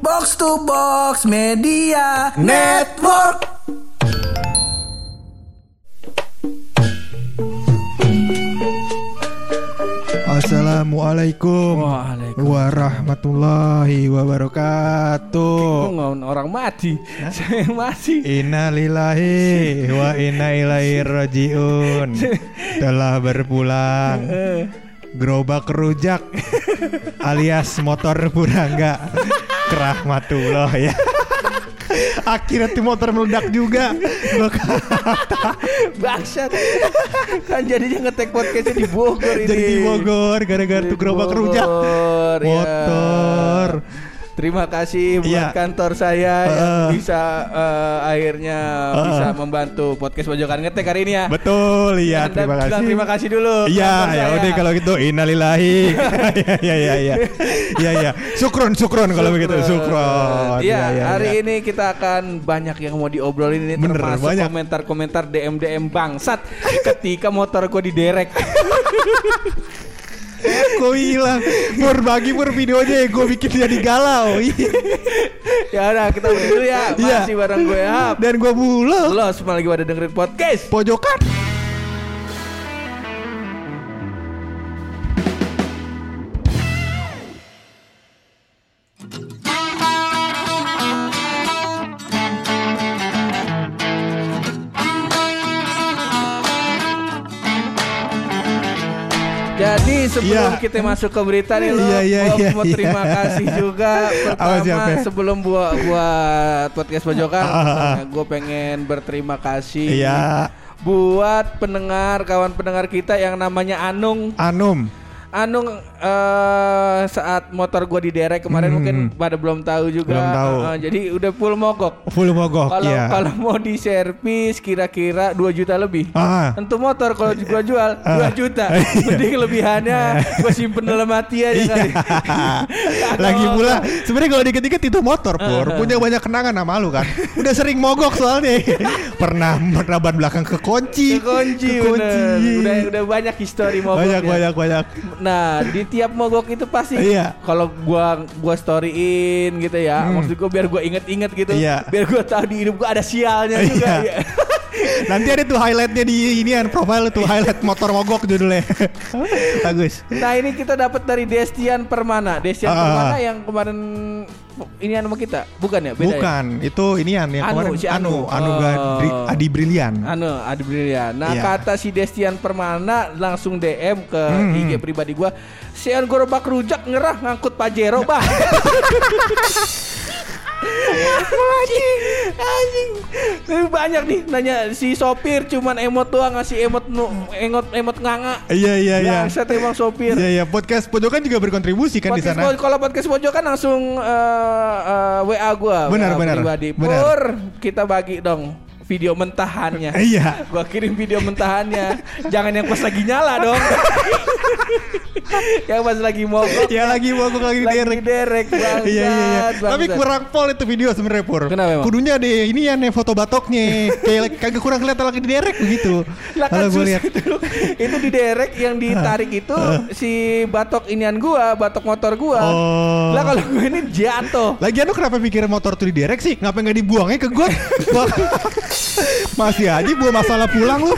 Box to Box Media Network. Assalamualaikum Waalaikumsalam. warahmatullahi wabarakatuh. Ngomong orang mati. Saya masih. Innalillahi wa inna ilaihi rajiun. Telah berpulang gerobak rujak alias motor purangga kerahmatullah ya. Akhirnya tuh motor meledak juga. Bangsat. kan jadinya ngetek podcastnya di Bogor ini. jadi di Bogor gara-gara tuh gerobak rujak. Bogor, ya. Terima kasih buat Iya. kantor saya yang Heeh. bisa eh, akhirnya Heeh. bisa membantu podcast pojokan ngetek hari ini ya. Betul, iya Anda terima bilang kasih. terima kasih dulu. Iya, ya udah kalau gitu innalillahi. Iya iya iya. Iya iya. Syukron syukron kalau begitu, syukron. Iya, iya, hari iya. ini kita akan banyak yang mau diobrolin ini Bener, termasuk banyak. komentar-komentar DM DM bangsat ketika motor gue diderek. Gue hilang. Pur bagi pur videonya gue bikin jadi galau. Ya udah kita dulu ya. Iya. Masih bareng gue Hap. Dan gue bulu. Lo semua lagi pada dengerin podcast. Pojokan. Sebelum Iya. kita masuk ke berita nih lo, Iya, iya, gua iya, mau iya. terima kasih juga pertama sebelum buat buat podcast pojokan, Ah, ah, gue pengen berterima kasih Iya. buat pendengar kawan pendengar kita yang namanya Anung. Anum. Anung eh, saat motor gue diderek kemarin Hmm. mungkin pada belum tahu juga. Belum tahu. Eh, jadi udah full mogok. Full mogok Kalau ya. kalau mau diservis kira-kira 2 juta lebih. Ah. Untuk motor kalau gua jual 2 Ah. juta. Iya. Mending lebihannya gua simpen dalam hati aja Iya. kali. Lagi pula mogok. sebenarnya kalau dikit-dikit itu motor pur Uh-huh. punya banyak kenangan sama lu kan. Udah sering mogok soalnya. Pernah ban belakang kekunci. Kekunci, bener. Udah udah banyak histori mogoknya. banyak banyak banyak. Nah, di tiap mogok itu pasti Iya. kalau gua gua storyin gitu ya. Hmm. Maksud gua biar gua inget-inget gitu. Iya. Biar gua tahu di hidup gua ada sialnya juga. Iya. Iya. Nanti ada tuh highlightnya di inian profile tuh highlight motor mogok judulnya. Bagus. Nah ini kita dapat dari Destian Permana. Destian Ah. Permana yang kemarin ini sama kita, bukan ya? Beda ya? Bukan, itu inian yang Anu, kemarin si Anu. Anu Oh. Gadri- Adi Brilian. Anu, Adi Brilian. Nah, Iya. kata si Destian Permana langsung DM ke Hmm. IG pribadi gua. Si An gerobak rujak ngerah ngangkut Pajero, bah. anjing, anjing. Tapi Banyak nih nanya si sopir cuman emot doang ngasih emot nu, emot emot nganga. Iya iya iya. Bangsat emang sopir. Iya iya podcast pojokan juga berkontribusi kan di Podcast sana. po- kalau podcast pojokan langsung eh, eh, WA gua, Benar, WA benar, pribadi. benar. Pur, kita bagi dong video mentahannya. Iya. Gua kirim video mentahannya. Jangan yang pas lagi nyala dong. yang pas lagi mogok. Ya lagi mogok lagi lagi derek. derek bangsat. Iya iya iya. Tapi kurang pol itu video sebenarnya pur. Kenapa emang? Kudunya ada ini ya nih foto batoknya. Kayak kagak kurang kelihatan lagi derek begitu. Lah kan Kalau gue lihat. itu, itu di derek yang ditarik itu si batok inian gua, batok motor gua. Oh. Lah kalau gue ini jatuh. Lagian lu kenapa pikir motor tuh diderek sih? Ngapain nggak dibuangnya ke got? Masih aja bawa masalah pulang lu.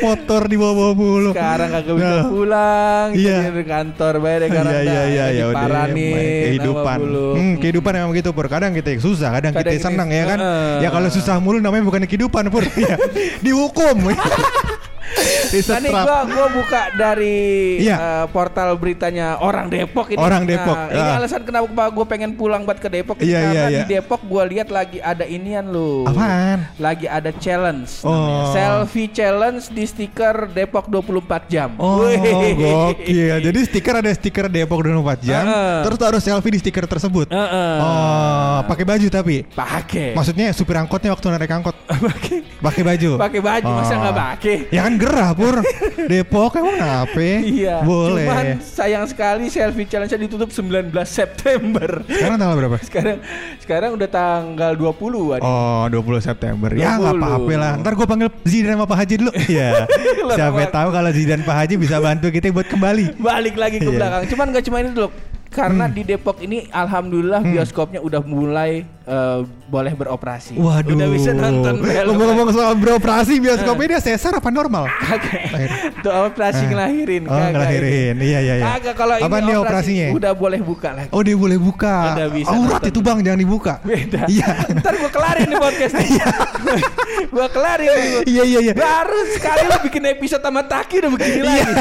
Motor dibawa-bawa mulu. Sekarang kagak bisa Nah. pulang, Iya. jadi di kantor bayar sekarang Iya iya iya ya udah Diparanin kehidupan. sama bulu. Hmm, kehidupan emang begitu pur. Kadang kita susah, kadang, Kadang kita senang ya kan. Heeh. Ya kalau susah mulu namanya bukan kehidupan pur. Ya, Dihukum. Nah, ini Disetrap. gua gua buka dari Iya. eh, portal beritanya orang Depok ini. Orang Depok, Nah, ini ah. alasan kenapa gua pengen pulang buat ke Depok Iya, karena iya, di iya. Depok gua lihat lagi ada inian lu. Apaan? Lagi ada challenge Oh. namanya. Selfie challenge di stiker Depok 24 jam. Oh, Wih. gokil. Jadi stiker ada stiker Depok 24 jam, Heeh. terus harus selfie di stiker tersebut. Heeh. Oh, pakai baju tapi. Pakai. Maksudnya supir angkotnya waktu narik angkot pakai baju. Pakai baju masa Oh. nggak pakai? Ya kan gerah pur. Depok emang apa? Iya. Boleh. Cuman sayang sekali selfie challenge-nya ditutup 19 September. Sekarang tanggal berapa? Sekarang sekarang udah tanggal 20 an. Oh 20 September Ya nggak 20. apa-apa lah Ntar gue panggil Zidan sama Pak Haji dulu Iya Siapa apa- tahu kalau Zidan Pak Haji bisa bantu kita buat kembali Balik lagi ke Iya. belakang. Cuman gak cuma ini dulu. Karena di Depok ini alhamdulillah bioskopnya udah mulai eh, boleh beroperasi. Waduh. Udah bisa nonton. Ngomong-ngomong soal beroperasi bioskopnya dia sesar apa normal? Kagak. Tuh operasi Eh. ngelahirin. Oh, kagak. ngelahirin. Iya, iya, iya. Kagak kalau ini Apa nih operasi operasinya? udah boleh buka lagi. Oh dia boleh buka. Udah bisa Aurat itu bang jangan dibuka. Beda. Iya. Ntar gue kelarin nih podcast kelarin nih gua. Iya iya iya. Baru sekali lo bikin episode sama Taki udah begini lagi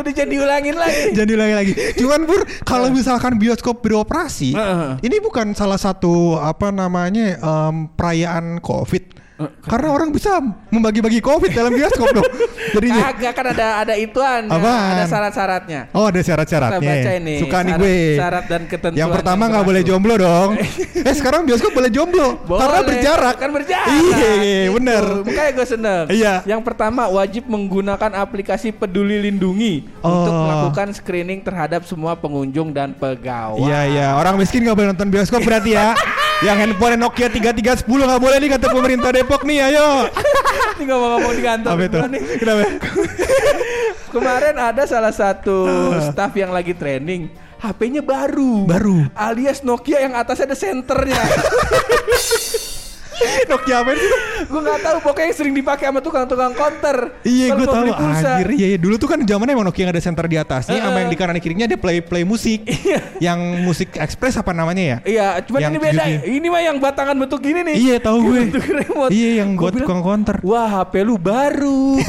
Udah jadi diulangin lagi Jangan diulangi lagi. Cuman Pur, kalau misalkan bioskop beroperasi, ini bukan salah satu apa namanya em, perayaan COVID. Karena orang bisa membagi-bagi COVID dalam bioskop dong. Jadinya. Kagak kan ada ada ituan Apaan? Ada syarat-syaratnya Oh ada Kita syarat-syaratnya. baca ini Suka nih gue. Syarat dan ketentuan Yang pertama nggak boleh jomblo dong. eh sekarang bioskop boleh jomblo. Karena Boleh, berjarak. Kan berjarak Iya Gitu. bener. Makanya gue seneng Iya. Yang pertama wajib menggunakan aplikasi peduli lindungi Untuk Oh. melakukan screening terhadap semua pengunjung dan pegawai Iya iya orang miskin nggak boleh nonton bioskop berarti ya. Yang handphone Nokia 3310 nggak boleh nih kata pemerintah Depok nih ayo. Ini ngomong-ngomong di kantor Apa itu? Kenapa? Kemarin ada salah satu staff yang lagi training HP-nya baru Baru. Alias Nokia yang atasnya ada senternya Nokia apa itu? Gue gak tahu pokoknya yang sering dipakai sama tukang-tukang counter Iya gue tahu. pulsa. anjir iya, iya. Dulu tuh kan zamannya emang Nokia yang ada center di atasnya sama Heeh. yang di kanan kirinya ada play play musik. Yang musik express apa namanya ya? Iya cuman Yang ini beda. Ini mah yang batangan bentuk gini nih. Iya tahu gue. Bentuk remote. Iya yang buat tukang counter Wah HP lu baru.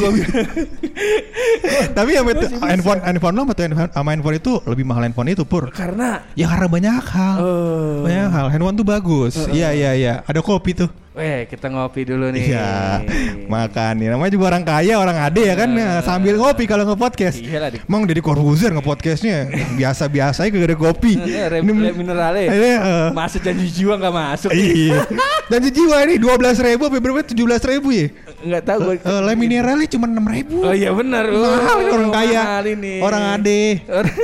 Tapi yang handphone handphone lo atau handphone sama handphone itu lebih mahal handphone itu pur. Karena ya karena banyak hal. Oh. banyak hal. Handphone tuh bagus. Iya iya iya. Ada kopi tuh Weh kita ngopi dulu nih Iya, makan nih. Namanya juga orang kaya, orang ade ya kan Nah, sambil ngopi kalau nge-podcast. Iya lah, Dik. Emang dari Corbuzier nge-podcastnya biasa-biasa aja kagak ada kopi. Eh, Rem, Ini- mineralnya Ini, eh, Masa janji jiwa gak masuk Iya. Dan jiwa ini 12 ribu apa berapa? 17 ribu ya? Nggak tahu gue Eh, lem mineralnya cuma 6 ribu. Oh iya benar. Mahal ini Oh, orang kaya. mahal ini. Orang ade.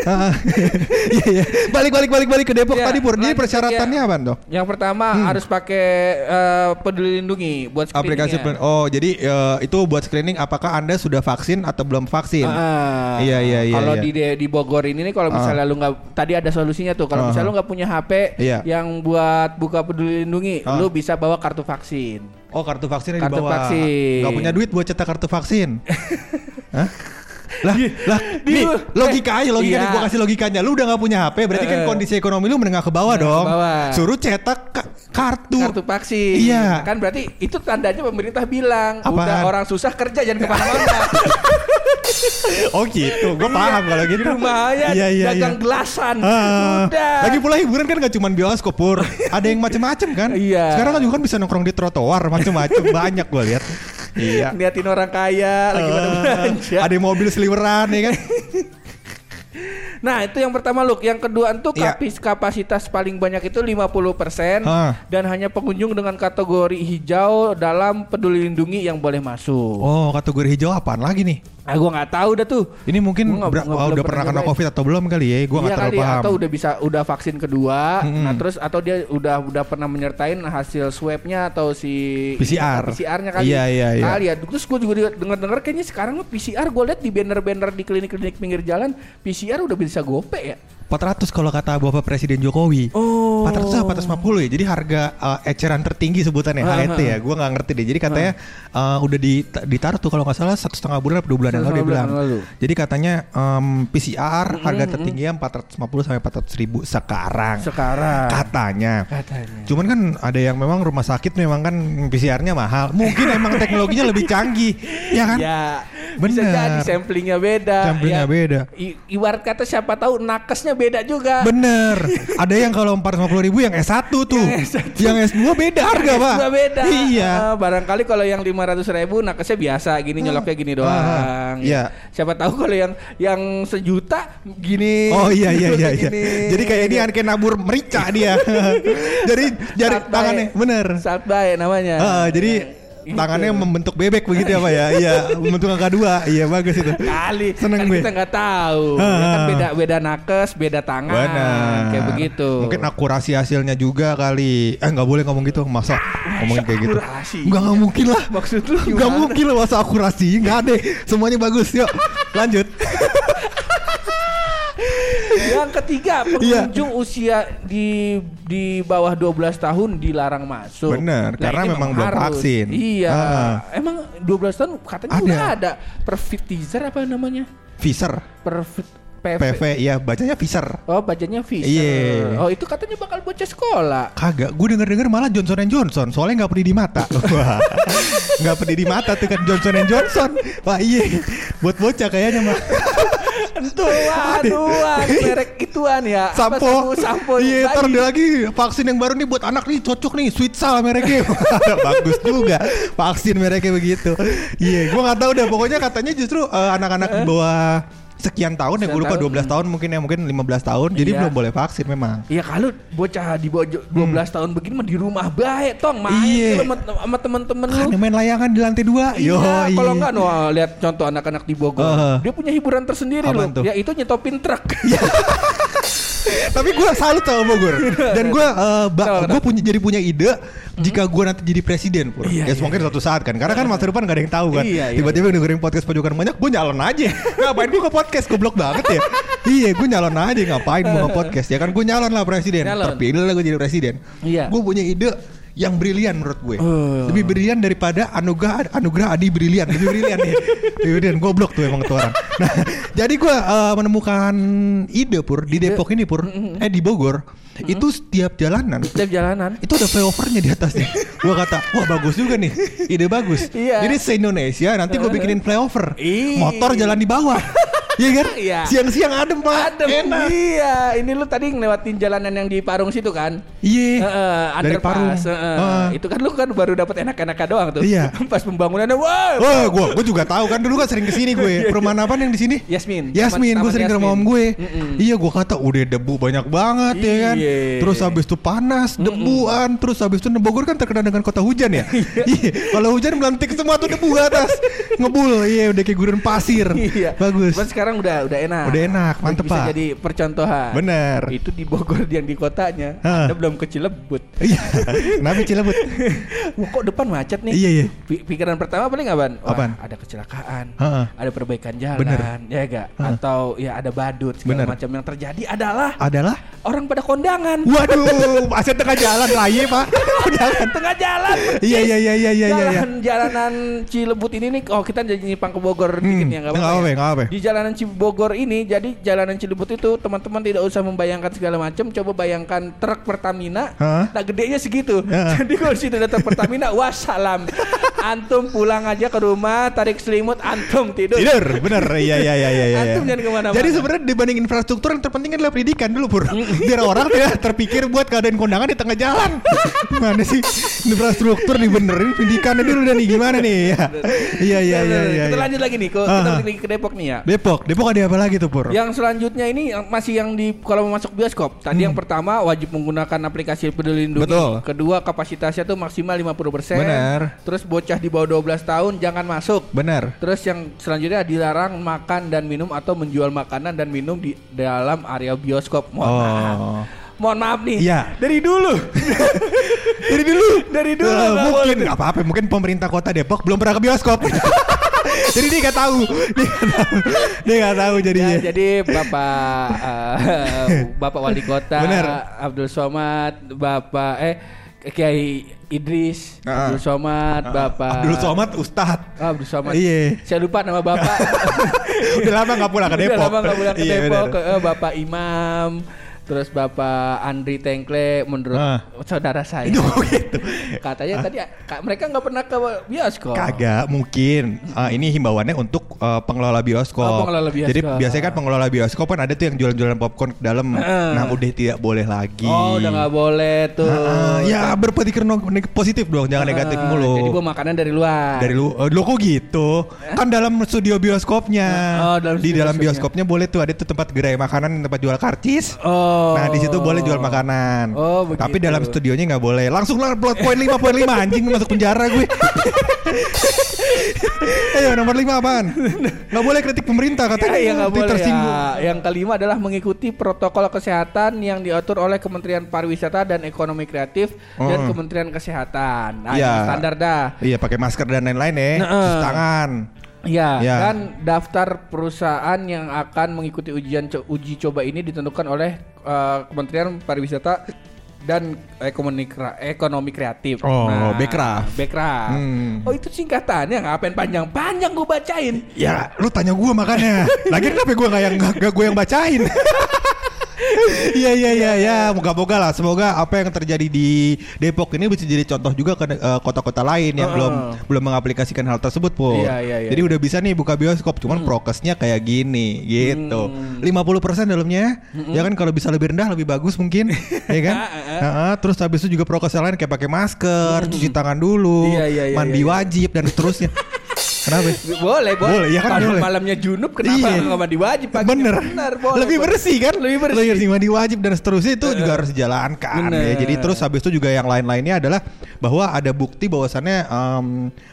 Ah, Iya iya. Balik balik balik balik ke Depok Ya, tadi Pur. Jadi persyaratannya ya. apa tuh? Yang pertama harus pakai eh, peduli lindungi buat Aplikasi screeningnya. pen- Oh, jadi eh, itu buat screening apakah Anda sudah vaksin atau belum vaksin? Ah, Iya, iya, iya, Kalau iya. di di Bogor ini nih kalau misalnya lu nggak tadi ada solusinya tuh. Kalau Ah. misalnya lu nggak punya HP Iya. yang buat buka peduli lindungi, Ah. lu bisa bawa kartu vaksin. Oh kartu vaksinnya Kartu dibawa. vaksin. Gak punya duit buat cetak kartu vaksin. Hah? Lah, lah, di- nih logika aja, logika Iya. nih gua kasih logikanya. Lu udah gak punya HP, berarti kan Eh. kondisi ekonomi lu menengah ke bawah Menengah ke dong. bawah. Suruh cetak ka- kartu. Kartu vaksin. Iya. Kan berarti itu tandanya pemerintah bilang Apaan? udah orang susah kerja jangan ke mana-mana. Oh gitu, gue paham kalau Di gitu. rumah aja Iya, iya, dagang iya. gelasan. Ah, Udah. Lagi pula hiburan kan gak cuma bioskop pur, ada yang macem-macem kan. Iya. Sekarang kan juga kan bisa nongkrong di trotoar macem-macem banyak gue lihat. Iya. Liatin orang kaya lagi pada Eh, belanja. ada mobil seliweran ya kan. Nah itu yang pertama Luk Yang kedua itu kapis- kapasitas paling banyak itu 50% Hah. Dan hanya pengunjung dengan kategori hijau dalam peduli lindungi yang boleh masuk Oh kategori hijau apaan lagi nih? Ah gue nggak tahu dah tuh Ini mungkin Gua ber- nggak- oh, udah pernah kena covid atau belum kali ya? Gue nggak Iya terlalu kali paham. atau udah bisa udah vaksin kedua Mm-mm. Nah terus atau dia udah udah pernah menyertain hasil swabnya atau si PCR. PCR-nya kali Iya, iya, iya. Kali ya Terus gue juga dengar-dengar kayaknya sekarang PCR gue lihat di banner-banner di klinik-klinik pinggir jalan PCR udah bisa gope ya 400 kalau kata Bapak Presiden Jokowi. Oh 400 apa 450 ya. Jadi harga uh, eceran tertinggi sebutannya Ah, HET ya. Gue nggak ngerti deh. Jadi katanya uh, udah di, ditaruh tuh kalau nggak salah satu setengah bulan atau dua bulan lalu dia bilang. lalu. Jadi katanya um, PCR harga tertingginya 450 sampai 400 ribu sekarang. Sekarang Katanya. Katanya. Cuman kan ada yang memang rumah sakit memang kan PCR-nya mahal. Mungkin emang teknologinya lebih canggih, ya kan? Ya, bisa Bener. jadi samplingnya beda. Samplingnya Ya, beda. i- ibarat kata siapa tahu nakesnya beda juga. Bener. Ada yang kalau 450 ribu yang S1 tuh. Yang S2 beda harga pak. Beda. Iya. Eh, barangkali kalau yang 500 ribu nakesnya biasa gini nyoloknya gini doang. Ah, iya. Siapa tahu kalau yang yang sejuta gini. Oh iya iya iya iya. Jadi kayak ini kayak nabur merica dia. jadi jari tangannya bener. Satbay namanya. Ah, jadi Gitu. Tangannya membentuk bebek begitu ya pak ya. Iya membentuk angka dua. Iya bagus itu. Kali Seneng kan gue. kita nggak tahu Ah. Ya kan beda beda nakes beda tangan Benar. kayak begitu Mungkin akurasi hasilnya juga kali. Eh nggak boleh ngomong gitu. Masa ngomongin kayak gitu? Nggak nggak mungkin lah. Maksud lu Nggak mungkin lah masa akurasi. Nggak ada. Semuanya bagus. Yuk lanjut. yang ketiga Iya. pengunjung usia di di bawah 12 tahun dilarang masuk. Bener, karena ini memang belum vaksin. Iya. Ah. Emang 12 tahun katanya Ada. udah ada Perfitizer apa namanya? Fisher. Perfit PV. PV ya bacanya Fisher. Oh, bacanya Fisher. Iya. Oh, itu katanya bakal bocah sekolah. Kagak, gue denger denger malah Johnson Johnson soalnya nggak pedih di mata. Nggak pedih di mata tuh kan Johnson Johnson. Wah iya, buat bocah kayaknya mah. Tuan, tuan, merek ituan ya. Sampo, sampo. Iya, ntar ada lagi vaksin yang baru nih buat anak nih cocok nih, Sweet Sal mereknya. Bagus juga vaksin mereknya begitu. Iya, gua nggak tahu deh. Pokoknya katanya justru eh, anak-anak di bawah sekian tahun ya, gue Sekian lupa tahun, 12 tahun mungkin ya mungkin 15 tahun. Jadi Iya. belum boleh vaksin memang. Iya kalau bocah di bawah jo- 12 tahun begini mah di rumah baik tong main Hmm. Iya. sama, sama temen-temen lu. Kan main layangan di lantai dua. Yo, Iya, kalau enggak no, lihat contoh anak-anak di Bogor. Uh. Dia punya hiburan tersendiri Apaan loh. tuh? Ya itu nyetopin truk. Tapi gue salut sama Bogor. Dan gue uh, Kenapa, gue punya jadi punya ide Jika gue nanti jadi presiden Pur. Iya, Ya iya. mungkin suatu saat kan. Karena kan masa depan gak ada yang tahu kan. Iya, iya. Tiba-tiba dengerin podcast pojokan banyak Gue nyalon aja. Ngapain gue ke podcast? Goblok banget ya. Iya gue nyalon aja. Ngapain gue ke podcast? Ya kan gue nyalon lah presiden. Nyalon. Terpilih lah gue jadi presiden. Iya. Gue punya ide yang brilian menurut gue. Oh. Lebih brilian daripada anugerah anugerah Adi brilian. Lebih brilian nih. Lebih brilian. Goblok tuh emang tuh orang. Nah jadi gue uh, menemukan ide Pur Di Depok ini Pur. Eh di Bogor. Itu setiap jalanan. Setiap jalanan. itu ada flyovernya di atasnya. gua kata, wah bagus juga nih, ide bagus. Iya. Jadi se Indonesia nanti gue bikinin flyover, motor jalan di bawah, Iya kan? Iya. Siang-siang adem pak, Adem. enak. Iya, ini lu tadi ngelewatin jalanan yang di Parung situ kan? Iya. Heeh, Dari Parung. heeh. Heeh. Itu kan lu kan baru dapat enak-enaknya doang tuh. Iya. Pas pembangunannya, wah. Wah, gua, gua juga tahu kan dulu kan sering ke sini gue. Perumahan apa yang di sini? Yasmin. Yasmin, gue sering ke rumah om gue. Mm-mm. Iya, gua kata udah debu banyak banget ya kan. Iya. Terus habis itu panas, debuan, terus habis itu Bogor kan terkenal dengan kota hujan ya. Iya. Kalau hujan melantik semua tuh debu ke atas. Ngebul, iya udah kayak gurun pasir. Iya. Bagus. Sekarang udah udah enak. Udah enak, mantep, Bisa Pak. jadi percontohan. Bener. Itu di Bogor yang di kotanya. Hah. Anda belum ke Cilebut. Iya. Kenapa Cilebut? Wah, kok depan macet nih? Iya, iya. Pi- Pikiran pertama paling apaan? Wah, Apaan? ada kecelakaan, Heeh. ada perbaikan jalan, Bener. ya enggak? Heeh. Atau ya ada badut segala Bener. macam yang terjadi adalah Adalah orang pada kondangan. Waduh, aset tengah jalan raya pak. Jangan. Tengah jalan. Iya iya iya iya iya iya. Jalan jalanan Cilebut ini nih, oh kita jadi nyimpang ke Bogor dikit ya nggak apa-apa. ya. Di jalanan Cibogor ini, jadi jalanan Cilebut itu teman-teman tidak usah membayangkan segala macam. Coba bayangkan truk Pertamina, Hah? nah gedenya segitu. Ya. Jadi kalau situ ada truk Pertamina, wassalam. Antum pulang aja ke rumah, tarik selimut, antum tidur. Tidur, bener. Iya iya iya iya. iya. Antum jangan ke mana-mana. Jadi sebenarnya dibanding infrastruktur yang terpenting adalah pendidikan dulu pur. Biar orang tidak terpikir buat keadaan kondangan di tengah jalan. Gimana sih infrastruktur dibenerin pendidikannya dulu dan nih gimana nih? Ya. Iya iya iya iya. Kita iya. lanjut lagi nih, ke- kita balik lagi ke Depok nih ya. Depok, Depok ada apa lagi tuh pur? Yang selanjutnya ini yang masih yang di kalau mau masuk bioskop. Tadi yang pertama wajib menggunakan aplikasi Peduli Lindungi. Hmm. Betul. Kedua kapasitasnya tuh maksimal 50%. Benar. Terus bocah di bawah 12 tahun jangan masuk. Benar. Terus yang selanjutnya dilarang makan dan minum atau menjual makanan dan minum di dalam area bioskop. Mohon maaf. Oh. Mohon maaf nih. Iya. Dari dulu. Dari dulu. Dari dulu nggak mungkin nggak apa-apa. Mungkin pemerintah kota Depok belum pernah ke bioskop. jadi dia nggak tahu. Dia nggak tahu. Dia nggak tahu jadinya. Ya, jadi Bapak eh, Bapak Wali Kota Bener. Abdul Somad, Bapak eh Kiai Idris, Ah. Abdul Somad, Bapak Abdul Somad Ustad. Ah, Abdul Somad. Iya. Saya lupa nama Bapak. Udah lama nggak pulang ke Depok. Udah lama nggak pulang ke Iya, Depok. Eh, Bapak Imam. Terus Bapak Andri Tengkle menurut Ah. saudara saya. Itu gitu. Katanya tadi ka- mereka nggak pernah ke bioskop. Kagak mungkin. Ah, ini himbauannya untuk eh, pengelola bioskop. Oh, pengelola bioskop. Jadi biasanya kan pengelola bioskop kan ada tuh yang jualan-jualan popcorn ke dalam. Heeh. Nah udah tidak boleh lagi. Oh, udah nggak boleh tuh. Ah, ya berpikir positif dong, jangan negatif Ah, mulu. Jadi bawa makanan dari luar. dari lu eh, lo kok gitu kan dalam studio bioskopnya Oh, dalam di studio dalam bioskopnya. bioskopnya boleh tuh ada tuh tempat gerai makanan tempat jual karcis Oh. Nah di situ boleh jual makanan Oh, begitu. tapi dalam studionya nggak boleh langsung lah plot poin 5.5 anjing masuk penjara gue ayo nomor 5 apaan nggak boleh kritik pemerintah katanya Ya, ya boleh tersinggung ya. Yang kelima adalah mengikuti protokol kesehatan yang diatur oleh Kementerian Pariwisata dan Ekonomi Kreatif dan Oh. Kementerian Kesehatan. Nah, ini standar dah. iya pakai masker dan lain-lain ya Nah, cuci eh. tangan Ya, Ya. dan daftar perusahaan yang akan mengikuti ujian co- uji coba ini ditentukan oleh eh, Kementerian Pariwisata dan Ekonomi, Ekonomi Kreatif. Oh, Bekraf. Bekraf. Hmm. Oh, itu singkatannya ngapain panjang-panjang gue bacain. Ya, lu tanya gua makanya. Lagi kenapa gua nggak yang nggak gue yang bacain? Iya iya iya ya, moga-moga lah. Semoga apa yang terjadi di Depok ini bisa jadi contoh juga ke eh, kota-kota lain yang Heeh. belum belum mengaplikasikan hal tersebut, Pur. Iya, iya, iya. Jadi udah bisa nih buka bioskop, cuman prokesnya kayak gini gitu. 50% dalamnya. Ya kan kalau bisa lebih rendah lebih bagus mungkin, ya kan? Heeh, terus habis itu juga prokesnya lain kayak pakai masker, cuci tangan dulu, Iya, iya, iya, mandi wajib dan seterusnya. Kenapa? Boleh, boleh. Boleh, ya kan Kalau boleh. malamnya junub kenapa Iya. nggak mandi wajib paginya? Bener. Bener, boleh. Lebih bersih kan? Lebih bersih. Lebih mandi wajib dan seterusnya itu juga harus dijalankan Bener. ya. Jadi terus habis itu juga yang lain-lainnya adalah bahwa ada bukti bahwasannya em,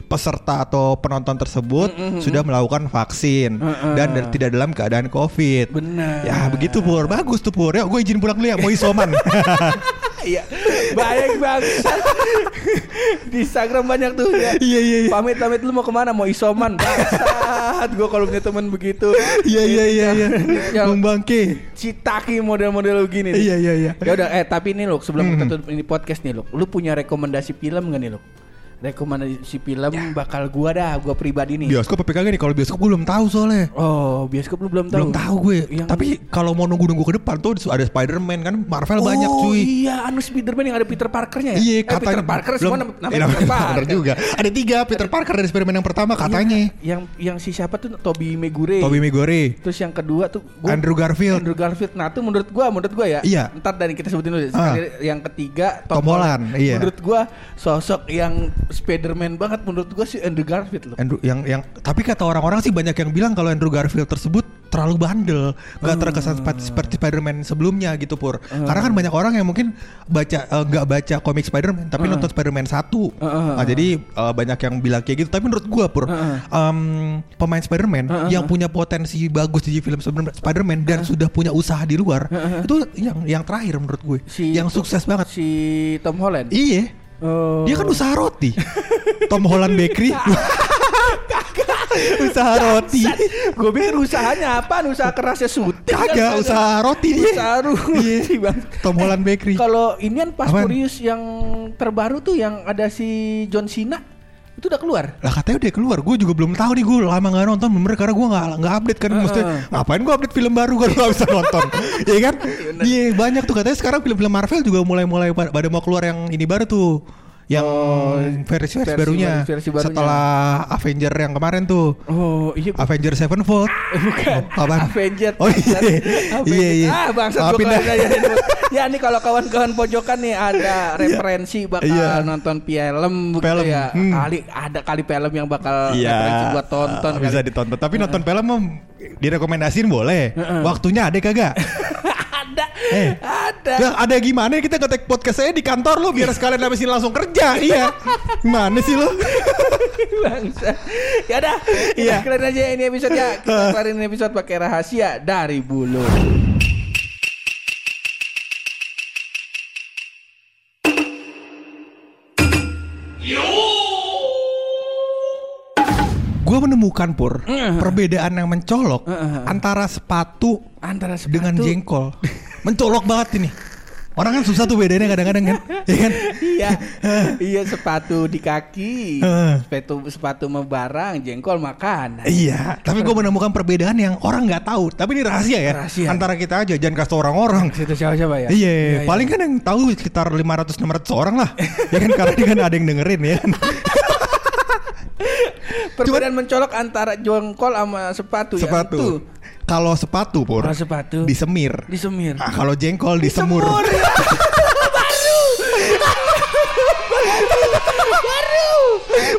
peserta atau penonton tersebut sudah melakukan vaksin dan dan tidak dalam keadaan COVID. Bener. Ya begitu Pur. Bagus tuh Pur. Ya gue izin pulang dulu ya mau isoman. Iya. Baik banget. Di Instagram banyak tuh ya. Iya, iya, iya. Pamit pamit lu mau ke mana? Mau isoman? Bangsat. Gue kalau punya temen begitu. Iya iya iya iya. Bangke. Citaki model-model begini. Iya iya iya. Ya udah eh tapi ini loh sebelum Hmm. kita tutup ini podcast nih loh. Lu punya rekomendasi film gak nih loh? Rekomendasi film Ya. bakal gua dah, gua pribadi nih. Bioskop apa kagak nih? Kalau bioskop gue belum tahu soalnya. Oh, bioskop lu belum tahu. Belum tahu gue. Yang- Tapi kalau mau nunggu-nunggu ke depan tuh ada Spider-Man kan Marvel banyak Oh, cuy. Iya, anu Spiderman yang ada Peter Parkernya ya? Iya, eh, Peter Parker semua nam- namanya Peter Parker. juga. Ada tiga Peter Parker dari Spider-Man yang pertama katanya. Yang yang si siapa tuh Toby Maguire. Tobey Maguire, Terus yang kedua tuh gua- Andrew Garfield, Andrew Garfield. Nah, tuh menurut gua, menurut gua ya. Iya. Ntar dari kita sebutin dulu. Ah. Sekali yang ketiga Tom Holland, iya. Menurut gua sosok yang Spiderman banget menurut gua si Andrew Garfield loh. Andrew yang yang tapi kata orang-orang sih banyak yang bilang kalau Andrew Garfield tersebut terlalu bandel, nggak terkesan seperti, seperti Spider-Man sebelumnya gitu pur. Karena kan banyak orang yang mungkin baca eh, nggak baca komik Spider-Man tapi nonton Spider-Man satu. Uh, uh, Nah, jadi eh, banyak yang bilang kayak gitu. Tapi menurut gua pur, em, pemain Spider-Man yang punya potensi bagus di film Spider- Spider-Man dan sudah punya usaha di luar itu yang yang terakhir menurut gue, yang sukses banget. Si Tom Holland. Iya. Oh. Dia kan usaha roti. Tom Holland Bakery. usaha roti. Gue pikir usahanya apa? Usaha kerasnya syuting. kan? Kagak, usaha roti dia. Usaha roti, Iya. Bang. Tom Holland Bakery. Kalau inian pas Apaan? Furious yang terbaru tuh yang ada si John Cena itu udah keluar. Lah katanya udah keluar, gue juga belum tahu nih gue lama nggak nonton. Bener karena gue nggak nggak update kan, maksudnya ngapain gue update film baru kalau nggak bisa nonton, Iya kan? Iya banyak tuh. Katanya sekarang film-film Marvel juga mulai-mulai pada mau keluar yang ini baru tuh, yang versi, versi versi barunya, versi barunya. setelah Avenger yang kemarin tuh, Oh iya. Avenger Sevenfold, Bukan. apaan? Avenger. Oh iya, Avenger. iya iya. Ah Maafin gua dah. kalau nanya ini. Ya nih kalau kawan-kawan pojokan nih ada referensi bakal Iya. nonton film begitu Film, ya. hmm. Kali ada kali film yang bakal Iya, referensi buat tonton. uh, bisa ditonton. Tapi nonton film direkomendasiin boleh. Waktunya ada kagak? ada. Eh. Ada. Ya, ada gimana kita ngetek podcast saya di kantor lo biar sekalian habisin langsung kerja. Iya. Gimana sih lo? Bangsa. Ya udah, Iya. kita kelarin aja ini episode ya. Kita kelarin episode pakai rahasia dari bulu. Gue menemukan pur perbedaan yang mencolok antara sepatu Antara sepatu dengan jengkol. mencolok banget ini. Orang kan susah tuh bedanya kadang-kadang kan. Iya kan? Iya, iya sepatu di kaki, sepatu sepatu sama barang, jengkol makan. Iya, tapi gue menemukan perbedaan yang orang nggak tahu. Tapi ini rahasia ya. Rahasia. Antara kita aja, jangan kasih orang-orang. Situ siapa siapa ya? Iya, paling kan yang tahu sekitar 500 600 orang lah. ya kan karena kan ada yang dengerin ya. Perbedaan mencolok antara jengkol sama sepatu, ya. sepatu. Itu. Kalau sepatu pur Kalau sepatu disemir. disemir. Ah, kalau jengkol disemur.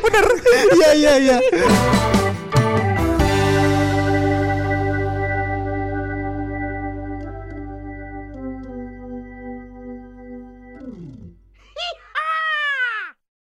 Bener. Iya iya iya.